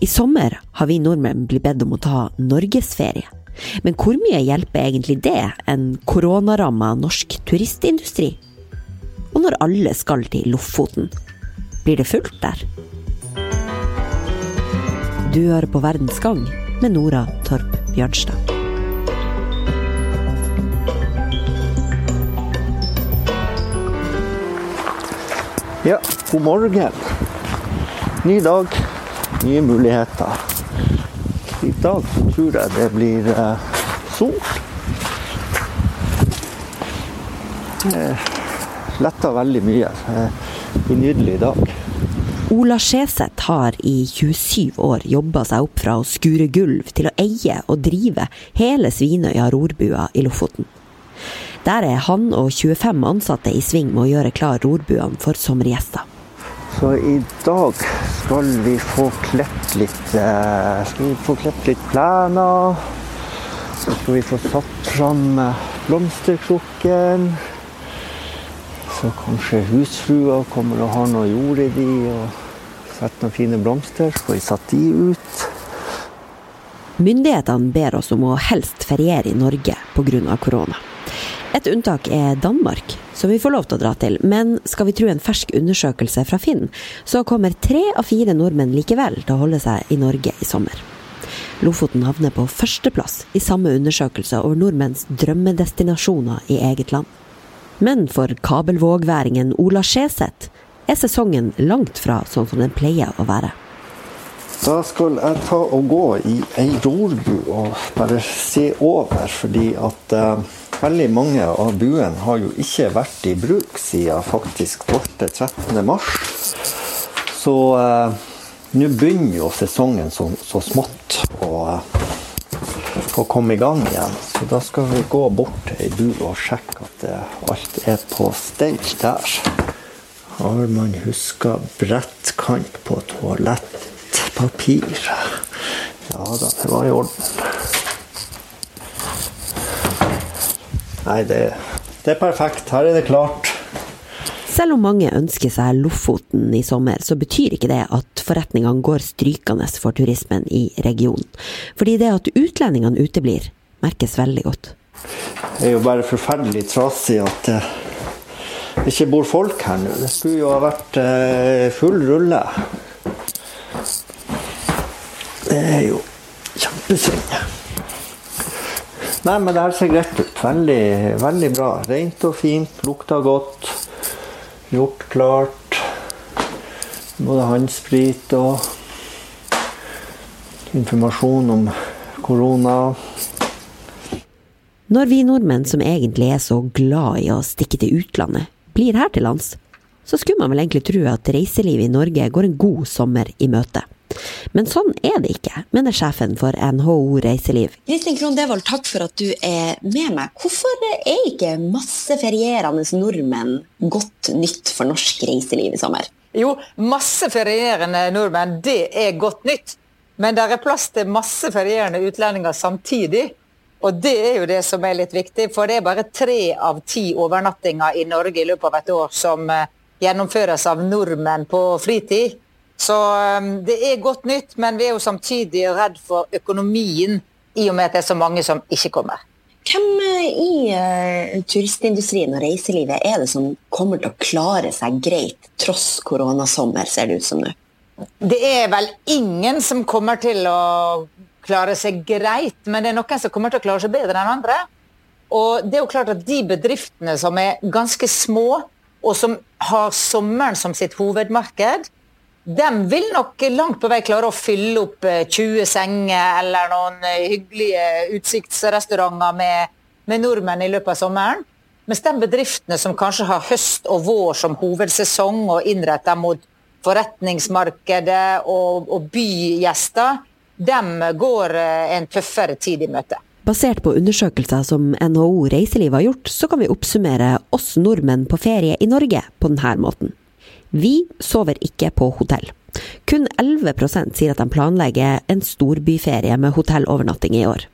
I sommer har vi nordmenn blitt bedt om å ta norgesferie. Men hvor mye hjelper egentlig det en koronaramma norsk turistindustri? Og når alle skal til Lofoten, blir det fullt der? Du hører på Verdens gang med Nora Torp Bjørnstad. Ja, god morgen. Ny dag, nye muligheter. I dag så tror jeg det blir eh, sol. Det letter veldig mye. Det blir nydelig dag. Ola Skjeseth har i 27 år jobba seg opp fra å skure gulv til å eie og drive hele Svinøya rorbua i Lofoten. Der er han og 25 ansatte i sving med å gjøre klar rorbuene for sommergjester. Så i dag skal vi få klept litt eh, Skal vi få klept litt plener. Så skal vi få satt fram eh, blomsterkrukken. Så kanskje husfrua kommer og har noe jord i de og setter noen fine blomster. Så får vi satt de ut. Myndighetene ber oss om å helst feriere i Norge pga. korona. Et unntak er Danmark, som vi får lov til å dra til. Men skal vi tro en fersk undersøkelse fra Finn, så kommer tre av fire nordmenn likevel til å holde seg i Norge i sommer. Lofoten havner på førsteplass i samme undersøkelse over nordmenns drømmedestinasjoner i eget land. Men for kabelvågværingen Ola Skjeseth er sesongen langt fra sånn som den pleier å være. Da skal jeg ta og gå i ei rorbu og bare se over, fordi at eh, veldig mange av buene har jo ikke vært i bruk siden faktisk 12.-13. mars. Så eh, nå begynner jo sesongen så, så smått å, å, komme i gang igjen. Så da skal vi gå bort til ei bu og sjekke at det, alt er på stell der. Har man huska brettkant på toalett? Papir. Ja da, det var i orden. Nei, det, det er perfekt. Her er det klart. Selv om mange ønsker seg Lofoten i sommer, så betyr ikke det at forretningene går strykende for turismen i regionen. Fordi det at utlendingene uteblir, merkes veldig godt. Det er jo bare forferdelig trasig at det ikke bor folk her nå. Det skulle jo ha vært eh, full rulle. Det er jo kjempesynd. Nei, men det her ser greit ut. Veldig, veldig bra. Rent og fint. Lukta godt. Gjort klart. Både håndsprit og informasjon om korona. Når vi nordmenn som egentlig er så glad i å stikke til utlandet, blir her til lands, så skulle man vel egentlig tro at reiselivet i Norge går en god sommer i møte. Men sånn er det ikke, mener sjefen for NHO Reiseliv. Kristin Krohn Devold, takk for at du er med meg. Hvorfor er ikke masse ferierende nordmenn godt nytt for norsk reiseliv i sommer? Jo, masse ferierende nordmenn, det er godt nytt. Men det er plass til masse ferierende utlendinger samtidig. Og det er jo det som er litt viktig, for det er bare tre av ti overnattinger i Norge i løpet av et år som eh, gjennomføres av nordmenn på fritid. Så um, det er godt nytt, men vi er jo samtidig redd for økonomien i og med at det er så mange som ikke kommer. Hvem i uh, turistindustrien og reiselivet er det som kommer til å klare seg greit tross koronasommer, ser det ut som nå? Det er vel ingen som kommer til å klare seg greit, men det er noen som kommer til å klare seg bedre enn andre. Og det er jo klart at de bedriftene som er ganske små, og som har sommeren som sitt hovedmarked, de vil nok langt på vei klare å fylle opp 20 eh, senger eller noen eh, hyggelige utsiktsrestauranter med, med nordmenn i løpet av sommeren. Mens de bedriftene som kanskje har høst og vår som hovedsesong og innretter mot forretningsmarkedet og, og bygjester, de går eh, en tøffere tid i møte. Basert på undersøkelser som NHO Reiseliv har gjort, så kan vi oppsummere oss nordmenn på ferie i Norge på denne måten. Vi sover ikke på hotell. Kun 11% sier at de planlegger en storbyferie med hotellovernatting i år.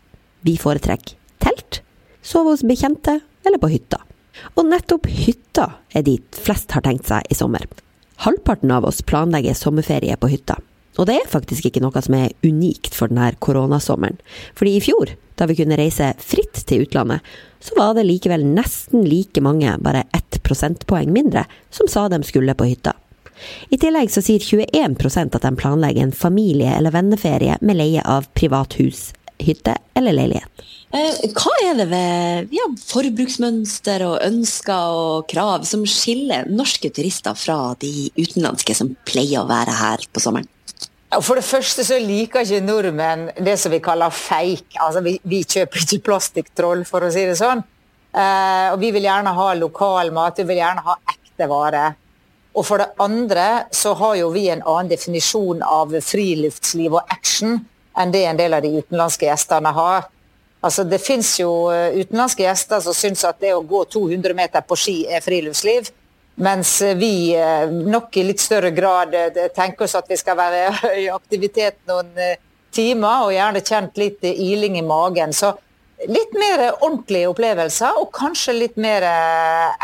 Vi foretrekker telt, sove hos bekjente eller på hytta. Og nettopp hytta er dit flest har tenkt seg i sommer. Halvparten av oss planlegger sommerferie på hytta. Og det er faktisk ikke noe som er unikt for denne koronasommeren. Fordi i fjor, da vi kunne reise fritt til utlandet, så var det likevel nesten like mange, bare ett prosentpoeng mindre, som sa de skulle på hytta. I tillegg så sier 21% at de planlegger en familie- eller venneferie med leie av privat hus, hytte eller leilighet. Eh, hva er det ved ja, forbruksmønster og ønsker og krav som skiller norske turister fra de utenlandske som pleier å være her på sommeren? For det første så liker ikke nordmenn det som vi kaller fake. Altså, vi, vi kjøper ikke plastikktroll, for å si det sånn. Uh, og vi vil gjerne ha lokal mat, vi vil gjerne ha ekte varer. Og for det andre så har jo vi en annen definisjon av friluftsliv og action enn det en del av de utenlandske gjestene har. Altså, det fins jo eh, utenlandske gjester som syns at det å gå 200 meter på ski er friluftsliv. Mens vi eh, nok i litt større grad eh, tenker oss at vi skal være i aktivitet noen timer, og gjerne kjent litt iling i magen. Så litt mer ordentlige opplevelser, og kanskje litt mer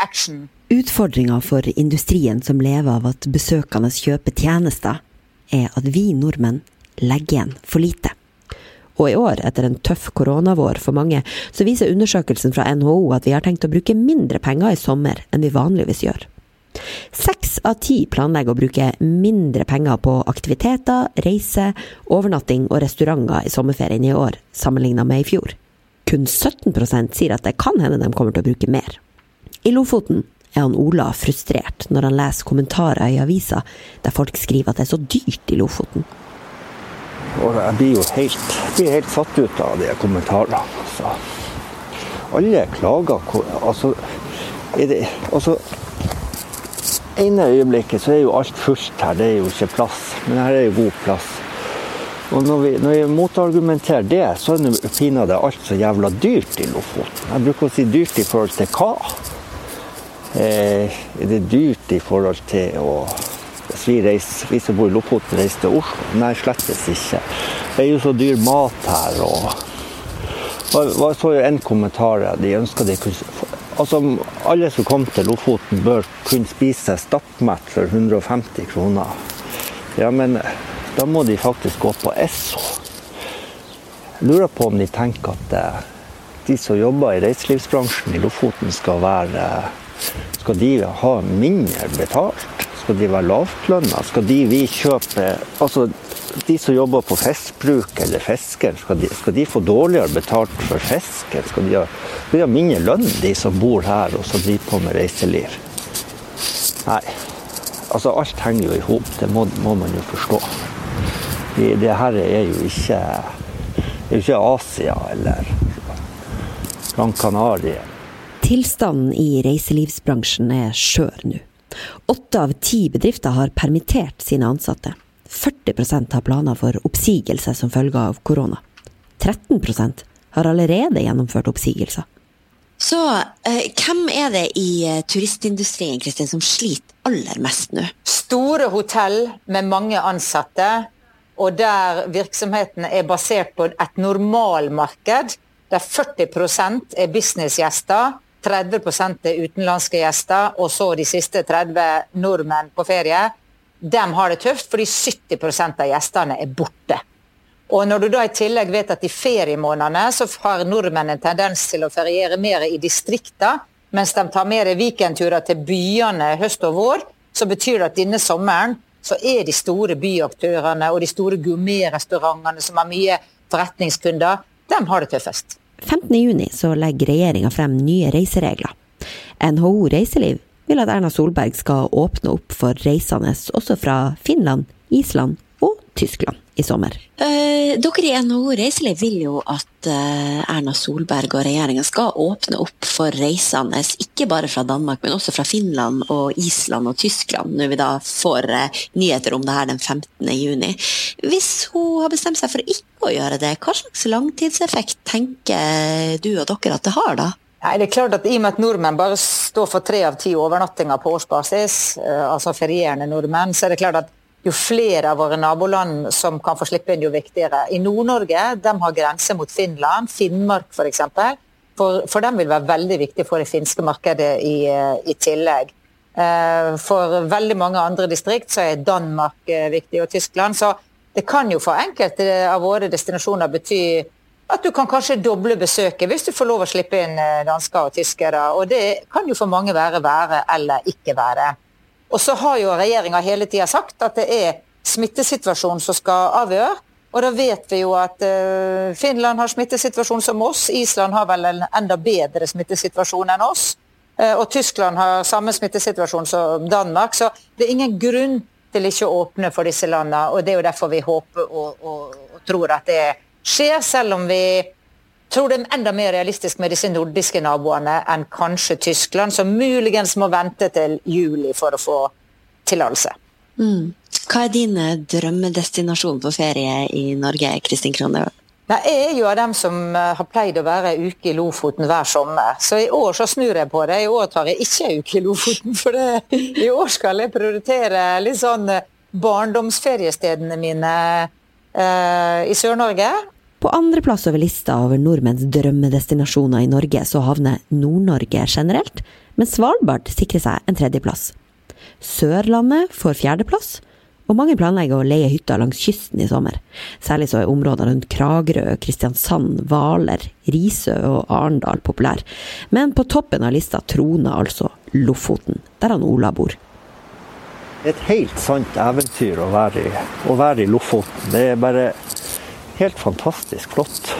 action. Utfordringa for industrien som lever av at besøkende kjøper tjenester, er at vi nordmenn legger igjen for lite. Og i år, etter en tøff koronavår for mange, så viser undersøkelsen fra NHO at vi har tenkt å bruke mindre penger i sommer enn vi vanligvis gjør. Seks av ti planlegger å bruke mindre penger på aktiviteter, reise, overnatting og restauranter i sommerferien i år, sammenlignet med i fjor. Kun 17 sier at det kan hende de kommer til å bruke mer. I Lofoten er han Ola frustrert når han leser kommentarer i avisa der folk skriver at det er så dyrt i Lofoten. Jeg blir jo helt, blir helt satt ut av de kommentarene. Altså. Alle klager. Altså, det, altså ene øyeblikket så er jo alt fullt her, det er jo ikke plass. Men her er jo god plass. Og når vi, når vi motargumenterer det, så er det pinadø alt så jævla dyrt i Lofoten. Jeg bruker å si dyrt i forhold til hva? Eh, er det dyrt i forhold til å hvis vi, reiser, vi som bor i Lofoten, reiser til Oslo? Nei, slettes ikke. Det er jo så dyr mat her. og Jeg så jo en kommentar de ønska de kunne Altså, Alle som kom til Lofoten, bør kunne spise seg stappmett for 150 kroner. Ja, men da må de faktisk gå på Esso. Jeg lurer på om de tenker at eh, de som jobber i reiselivsbransjen i Lofoten, skal, være, skal de ha mindre betalt? Skal de være lavtlønna? Skal de vi kjøpe Altså, de som jobber på fiskbruk eller fisker, skal de, skal de, få dårligere betalt for fisken? Skal de ha, skal de ha mindre lønn, de som bor her og som driver på med reiseliv? Nei. Altså, alt henger jo i hop. Det må, må, man jo forstå. Det her er jo ikke, er ikke Asia eller Gran Canaria. Tilstanden i reiselivsbransjen er skjør nå. Åtte av ti bedrifter har permittert sine ansatte. 40% har planer for oppsigelse som følge av korona. 13% har allerede gjennomført oppsigelser. Så eh, hvem er det i eh, turistindustrien Kristin, som sliter aller mest nå? Store hotell med mange ansatte, og der virksomheten er basert på et normalmarked, der 40% er businessgjester 30% er utenlandske gjester, og så de siste 30 nordmenn på ferie. De har det tøft fordi 70 av gjestene er borte. Og når du da i tillegg vet at i feriemånedene så har nordmenn en tendens til å feriere mer i distrikter, mens de tar mer weekendturer til byene høst og vår, så betyr det at denne sommeren så er de store byaktørene og de store gourmetrestaurantene som har mye forretningskunder, de har det tøffest. 15.6 så legger regjeringa frem nye reiseregler. NHO Reiseliv vil at Erna Solberg skal åpne opp for reisende også fra Finland, Island og Tyskland i sommer. Eh, dere i NHO Reiseliv vil jo at eh, Erna Solberg og regjeringa skal åpne opp for reisende, ikke bare fra Danmark, men også fra Finland og Island og Tyskland, når vi da får eh, nyheter om det her den 15. juni. Hvis hun har bestemt seg for ikke å gjøre det, hva slags langtidseffekt tenker du og dere at det har da? Nei, det er klart at I og med at nordmenn bare står for tre av ti overnattinger på årsbasis, altså ferierende nordmenn, så er det klart at jo flere av våre naboland som kan få slippe inn, jo viktigere. I Nord-Norge de har grense mot Finland, Finnmark f.eks. For, for, for dem vil være veldig viktig for det finske markedet i, eh, i tillegg. Eh, for veldig mange andre distrikt så er Danmark eh, viktig, og Tyskland. Så Det kan jo for enkelte av våre destinasjoner bety at du kan kanskje doble besøket hvis du får lov å slippe inn dansker og tyskere. Og det kan jo for mange være være eller ikke være. Og så har jo regjeringa hele tida sagt at det er smittesituasjonen som skal avgjøre. Og da vet vi jo at uh, Finland har smittesituasjon som oss. Island har vel en enda bedre smittesituasjon enn oss. Uh, og Tyskland har samme smittesituasjon som Danmark. Så det er ingen grunn til ikke å åpne for disse landene. Og det er jo derfor vi håper og, og, og tror at det skjer, selv om vi tror det er enda mer realistisk med disse nordiske naboene enn kanskje Tyskland, som muligens må vente til juli for å få tillatelse. Mm. Hva er din eh, drømmedestinasjon på ferie i Norge, Kristin Krone? Jeg er jo av dem som eh, har pleid å være ei uke i Lofoten hver sommer. Så i år så snur jeg på det. I år tar jeg ikke ei uke i Lofoten. For det, i år skal jeg prioritere litt sånn eh, barndomsferiestedene mine eh, i Sør-Norge. På andreplass over lista over nordmenns drømmedestinasjoner i Norge, så havner Nord-Norge generelt, men Svalbard sikrer seg en tredjeplass. Sørlandet får fjerdeplass, og mange planlegger å leie hytter langs kysten i sommer. Særlig så er områdene rundt Kragerø, Kristiansand, Hvaler, Risø og Arendal populære. Men på toppen av lista troner altså Lofoten, der han Ola bor. Et helt sant eventyr å være i, å være i Lofoten. Det er bare helt fantastisk flott.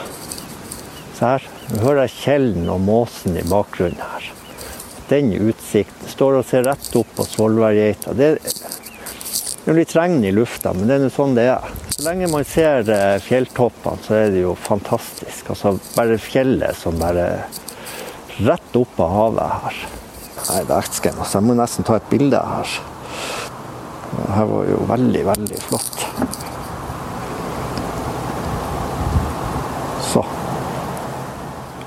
Se her, nå hører jeg Kjellen og måsen i bakgrunnen her. Den utsikten. Står og ser rett opp på Svolværgeita. Det det er litt regn i lufta, men det er sånn det er. Så lenge man ser eh, fjelltoppene, så er det jo fantastisk. Altså bare fjellet som bare rett opp av havet her. Nei, dæsken. Altså, jeg må nesten ta et bilde her. Det her var jo veldig, veldig flott. Så.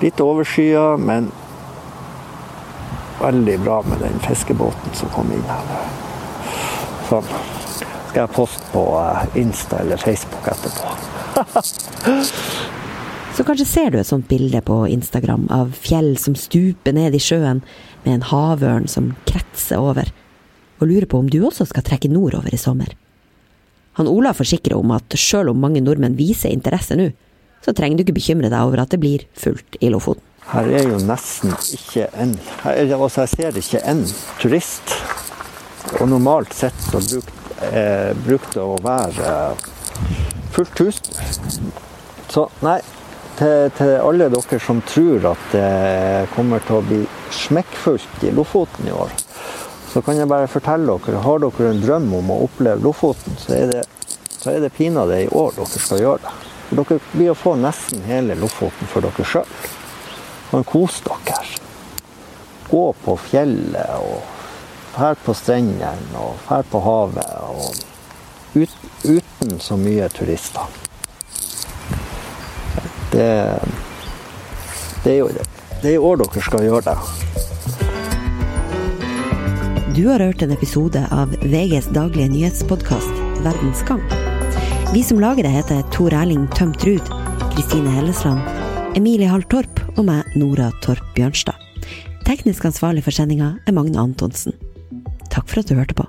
Litt overskya, men veldig bra med den fiskebåten som kom inn her. Sånn skal jeg poste på eh, Insta eller Facebook etterpå. Så kanskje ser du et sånt bilde på Instagram av fjell som stuper ned i sjøen, med en havørn som kretser over, og lurer på om du også skal trekke nordover i sommer. Han Ola forsikrer om at sjøl om mange nordmenn viser interesse nå, så trenger du ikke bekymre deg over at det blir fullt i Lofoten. Her er jo nesten ikke en altså Jeg ser ikke en turist. Og normalt sett så bruker det brukte å være fullt hus. Så nei, til, til, alle dere som tror at det kommer til å bli smekkfullt i Lofoten i år, så kan jeg bare fortelle dere, har dere en drøm om å oppleve Lofoten, så er det, så det pinadø i år dere skal gjøre det. Dere blir å få nesten hele Lofoten for dere sjøl. Men kos dere. Gå på fjellet og her på strendene og her på havet. Og ut, uten så mye turister. Det, det er jo. Det er i år dere skal gjøre det. Du har hørt en episode av VGs daglige nyhetspodkast Verdens gang. Vi som lager det, heter Tor Erling Tømt Ruud, Kristine Hellesland, Emilie Hall Torp og meg, Nora Torp Bjørnstad. Teknisk ansvarlig for sendinga er Magne Antonsen. Takk for at du hørte på.